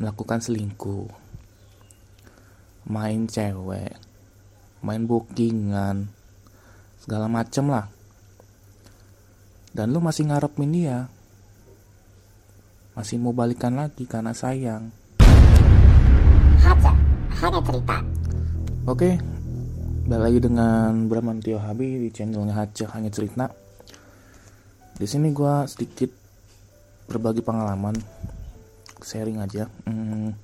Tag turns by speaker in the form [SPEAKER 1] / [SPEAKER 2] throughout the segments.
[SPEAKER 1] melakukan selingkuh main cewek main bookingan segala macem lah dan lu masih ngarepin dia masih mau balikan lagi karena sayang
[SPEAKER 2] Haja, hanya cerita.
[SPEAKER 1] Oke, balik lagi dengan Bramantio Habi di channelnya Haja Hanya Cerita. Di sini gua sedikit berbagi pengalaman, sharing aja. Hmm,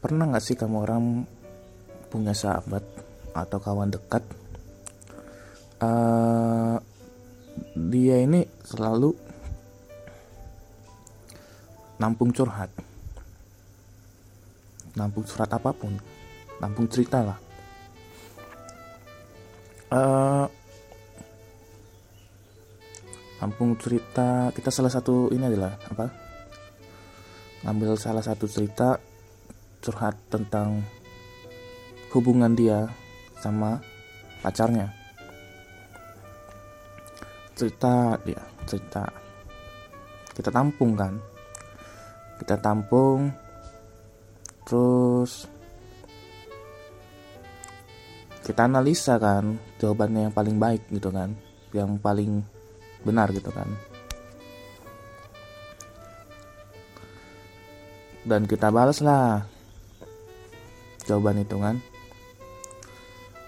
[SPEAKER 1] pernah nggak sih kamu orang punya sahabat atau kawan dekat? Eh, dia ini selalu nampung curhat nampung surat apa pun nampung cerita lah Eh, nampung cerita kita salah satu ini adalah apa? Ngambil salah satu cerita curhat tentang hubungan dia sama pacarnya. Cerita dia cerita. Kita tampung kan? Kita tampung terus kita analisa kan jawabannya yang paling baik gitu kan? Yang paling benar gitu kan. Dan kita balas lah jawaban itu kan.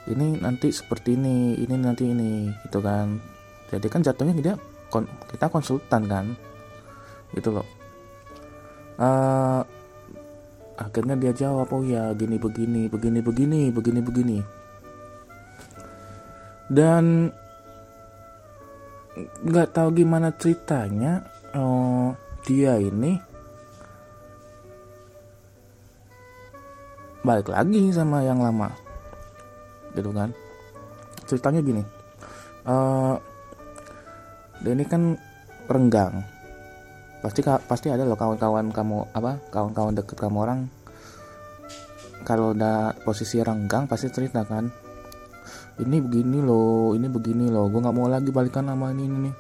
[SPEAKER 1] Ini nanti seperti ini ini nanti ini gitu kan. Jadi kan jatuhnya dia kita konsultan kan. Gitu loh. Eh, akhirnya dia jawab oh ya gini begini begini begini begini begini. Dan nggak tahu gimana ceritanya oh dia ini balik lagi sama yang lama gitu kan? Ceritanya gini eh dia ini kan renggang. Pasti pasti ada loh kawan-kawan kamu apa kawan-kawan deket kamu orang. Kalau udah posisi renggang pasti cerita kan ini begini loh ini begini loh. Gue nggak mau lagi balikan sama ini nih.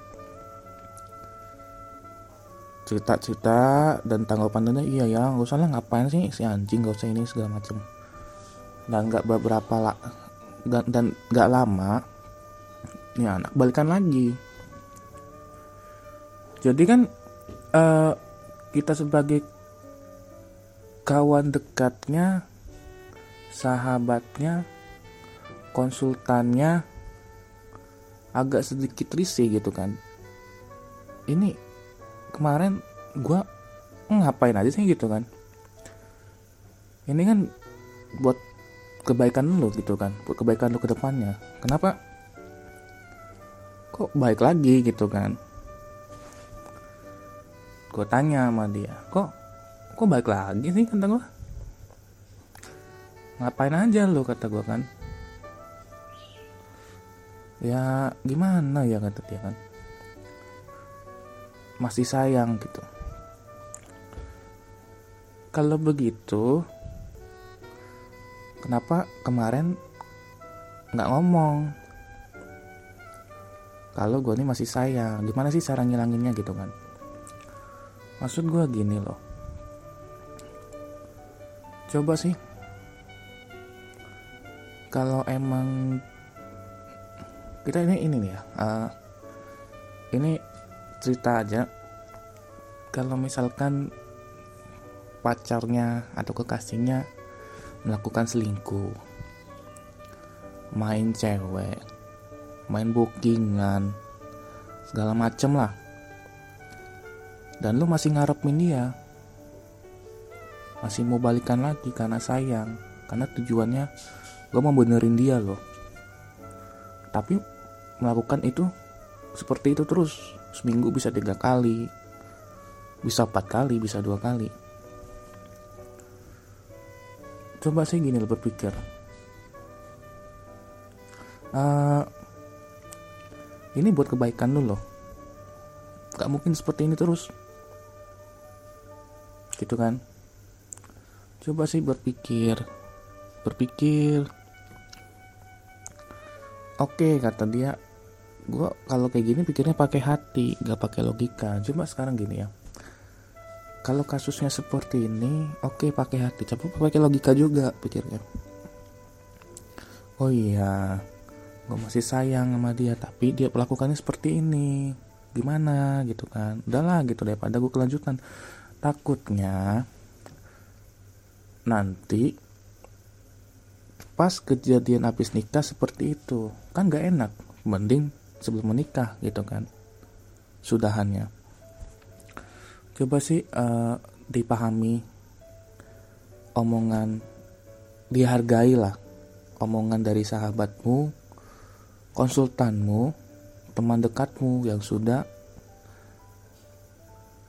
[SPEAKER 1] Cerita cerita dan tanggapan dia iya ya gak usah lah ngapain sih si anjing gak usah ini segala macem. Dan nggak beberapa lah dan dan nggak lama ini anak balikan lagi. Jadi kan eh, kita sebagai kawan dekatnya, sahabatnya, konsultannya agak sedikit risih gitu kan. Ini kemarin gua ngapain aja sih gitu kan. Ini kan buat kebaikan lu gitu kan, buat kebaikan lu ke depannya. Kenapa kok baik lagi gitu kan? gue tanya sama dia kok kok balik lagi sih kata gue ngapain aja lo kata gue kan ya gimana ya kata dia kan. Masih sayang gitu. Kalau begitu kenapa kemarin nggak ngomong? Kalau gue ini masih sayang gimana sih cara ngilanginnya gitu kan? Maksud gue gini loh. Coba sih. Kalau emang kita ini ini nih ya eh, ini cerita aja. Kalau misalkan pacarnya atau kekasihnya melakukan selingkuh main cewek main bookingan segala macem lah. Dan lu masih ngarepin dia masih mau balikan lagi karena sayang karena tujuannya gue mau benerin dia loh. Tapi melakukan itu seperti itu terus. Seminggu bisa tiga kali bisa empat kali bisa dua kali. Coba sih gini lo berpikir. Eh, ini buat kebaikan lu loh. Gak mungkin seperti ini terus. Gitu kan? Coba sih berpikir berpikir. Oke kata dia gue kalau kayak gini pikirnya pakai hati gak pakai logika. Coba sekarang gini ya. Kalau kasusnya seperti ini oke okay, pakai hati. Coba pakai logika juga pikirnya. Oh iya gue masih sayang sama dia tapi dia melakukannya seperti ini. Gimana? Gitu kan. Udahlah gitu. Daripada gue kelanjutan. Takutnya nanti pas kejadian habis nikah seperti itu kan gak enak. Mending sebelum menikah gitu kan sudahannya. Coba sih uh, dipahami omongan dihargai lah omongan dari sahabatmu konsultanmu teman dekatmu yang sudah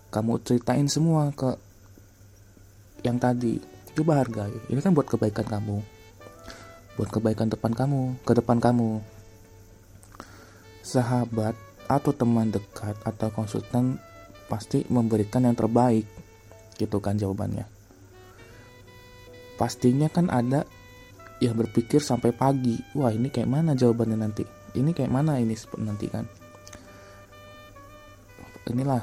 [SPEAKER 1] kamu ceritain semua ke yang tadi. Coba hargai. Ini kan buat kebaikan kamu. Buat kebaikan depan kamu ke depan kamu sahabat atau teman dekat atau konsultan pasti memberikan yang terbaik gitu kan jawabannya. Pastinya kan ada yang berpikir sampai pagi wah ini kayak mana jawabannya nanti? Ini kayak mana ini nanti kan. Inilah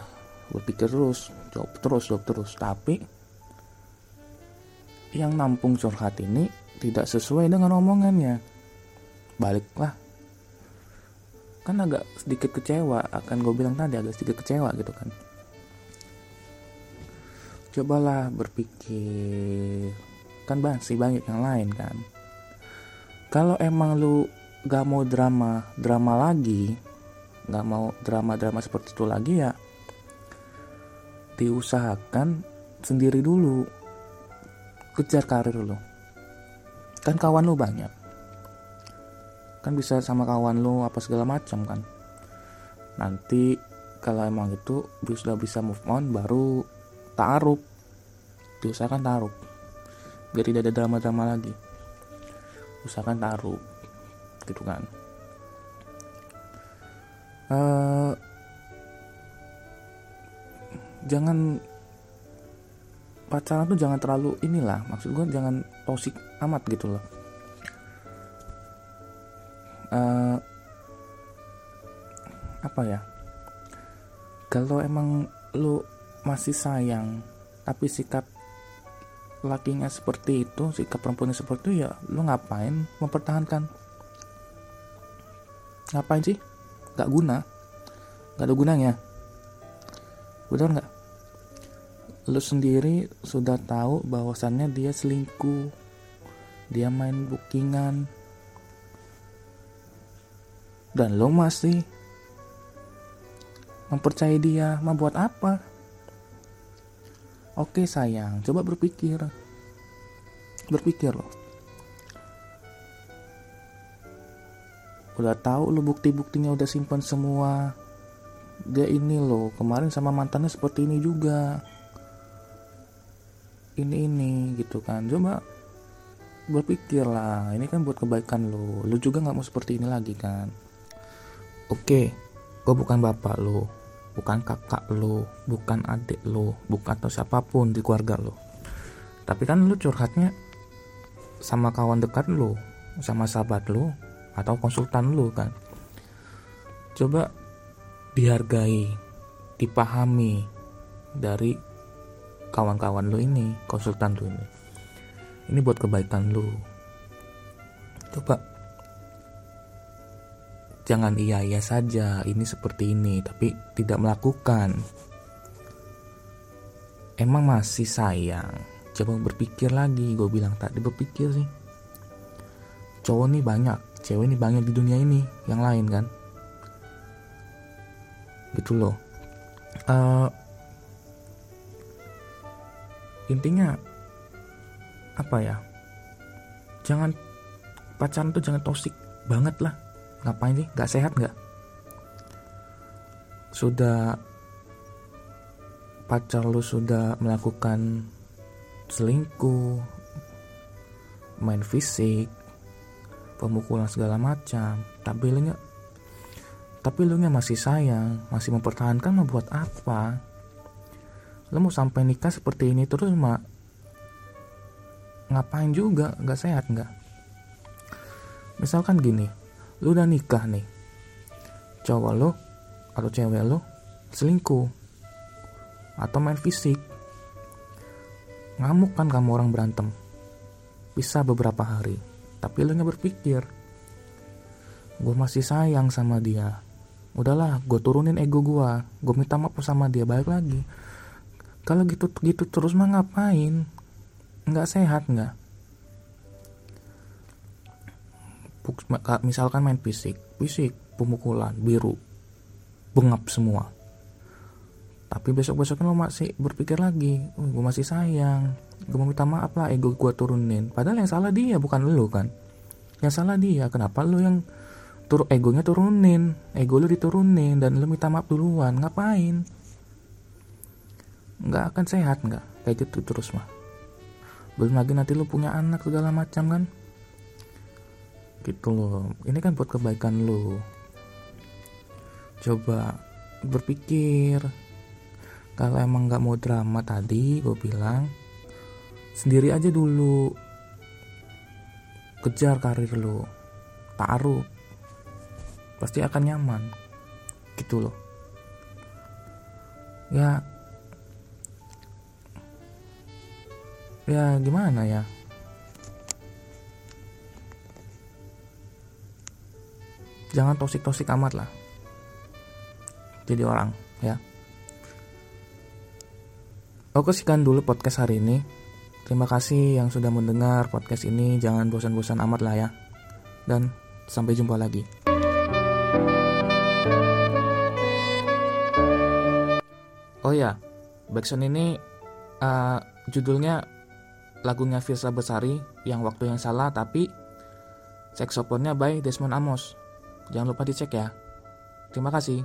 [SPEAKER 1] berpikir terus jawab terus jawab terus. Tapi yang nampung curhat ini tidak sesuai dengan omongannya. Baliklah kan agak sedikit kecewa akan gue bilang tadi agak sedikit kecewa gitu kan. Cobalah berpikir kan masih banyak yang lain kan. Kalau emang lu gak mau drama drama lagi gak mau drama drama seperti itu lagi ya diusahakan sendiri dulu. Kejar karir lu. Kan kawan lu banyak kan bisa sama kawan lu apa segala macam kan. Nanti kalau emang itu sudah bisa move on baru taruh. Diusahakan taruh. Biar tidak ada drama-drama lagi. Usahakan taruh. Gitu kan. Uh, jangan pacaran tuh jangan terlalu inilah. Maksud gue jangan toksik amat gitu loh uh, apa ya? Kalau emang lu masih sayang tapi sikap lakinya seperti itu sikap perempuannya seperti itu ya lu ngapain mempertahankan? Ngapain sih? Gak guna. Gak ada gunanya. Betul nggak? Lu sendiri sudah tahu bahwasannya dia selingkuh. Dia main bookingan dan lo masih mempercayai dia mau buat apa? Oke sayang. Coba berpikir. Berpikir loh. Udah tahu lo bukti-buktinya udah simpan semua. Dia ini loh. Kemarin sama mantannya seperti ini juga. Ini ini gitu kan. Coba berpikir lah. Ini kan buat kebaikan lo. Lo juga nggak mau seperti ini lagi kan oke gue bukan bapak lo bukan kakak lo bukan adik lo bukan atau siapa pun di keluarga lo tapi kan lo curhatnya sama kawan dekat lo sama sahabat lo atau konsultan lo kan. Coba dihargai dipahami dari kawan-kawan lo ini konsultan lo ini. Ini buat kebaikan lo coba Jangan iya-iya saja, ini seperti ini, tapi tidak melakukan. Emang masih sayang. Coba berpikir lagi, gue bilang tadi berpikir sih. Cowok nih banyak, cewek nih banyak di dunia ini, yang lain kan. Gitu loh. Uh, intinya apa ya? Jangan pacaran tuh jangan toksik banget lah ngapain sih? Nggak sehat nggak? Sudah pacar lu sudah melakukan selingkuh main fisik pemukulan segala macam. Tapi lu tapi lu masih sayang masih mempertahankan mau buat apa? Lu mau sampai nikah seperti ini terus mak ngapain juga? Nggak sehat nggak? Misalkan gini lu udah nikah nih. Cowok lo atau cewek lo selingkuh atau main fisik. Ngamuk kan kamu orang berantem. Bisa beberapa hari tapi lu nggak berpikir. Gue masih sayang sama dia. Udahlah gue turunin ego gue gue minta maaf sama dia balik lagi. Kalau gitu gitu terus mah ngapain? Nggak sehat nggak misalkan main fisik fisik pemukulan biru bengap semua. Tapi besok besoknya lo masih berpikir lagi oh, gue masih sayang gue mau minta maaf lah ego gue turunin. Padahal yang salah dia bukan lo kan? Yang salah dia kenapa lo yang tur egonya turunin? Ego lo diturunin dan lo minta maaf duluan ngapain? Nggak akan sehat nggak? Kayak gitu terus mah. Belum lagi nanti lo punya anak segala macam kan gitu loh. Ini kan buat kebaikan lo coba berpikir. Kalau emang nggak mau drama tadi gue bilang sendiri aja dulu. Kejar karir lo taruh. Pasti akan nyaman. Gitu loh. Ya. Ya gimana ya jangan tosik-tosik amat lah. Jadi orang ya. Oke sekian dulu podcast hari ini. Terima kasih yang sudah mendengar podcast ini. Jangan bosan-bosan amat lah ya. Dan sampai jumpa lagi. Oh ya backsound ini uh, judulnya lagunya Firsa Besari yang waktu yang salah tapi seksoponnya by Desmond Amos Jangan lupa dicek ya. Terima kasih.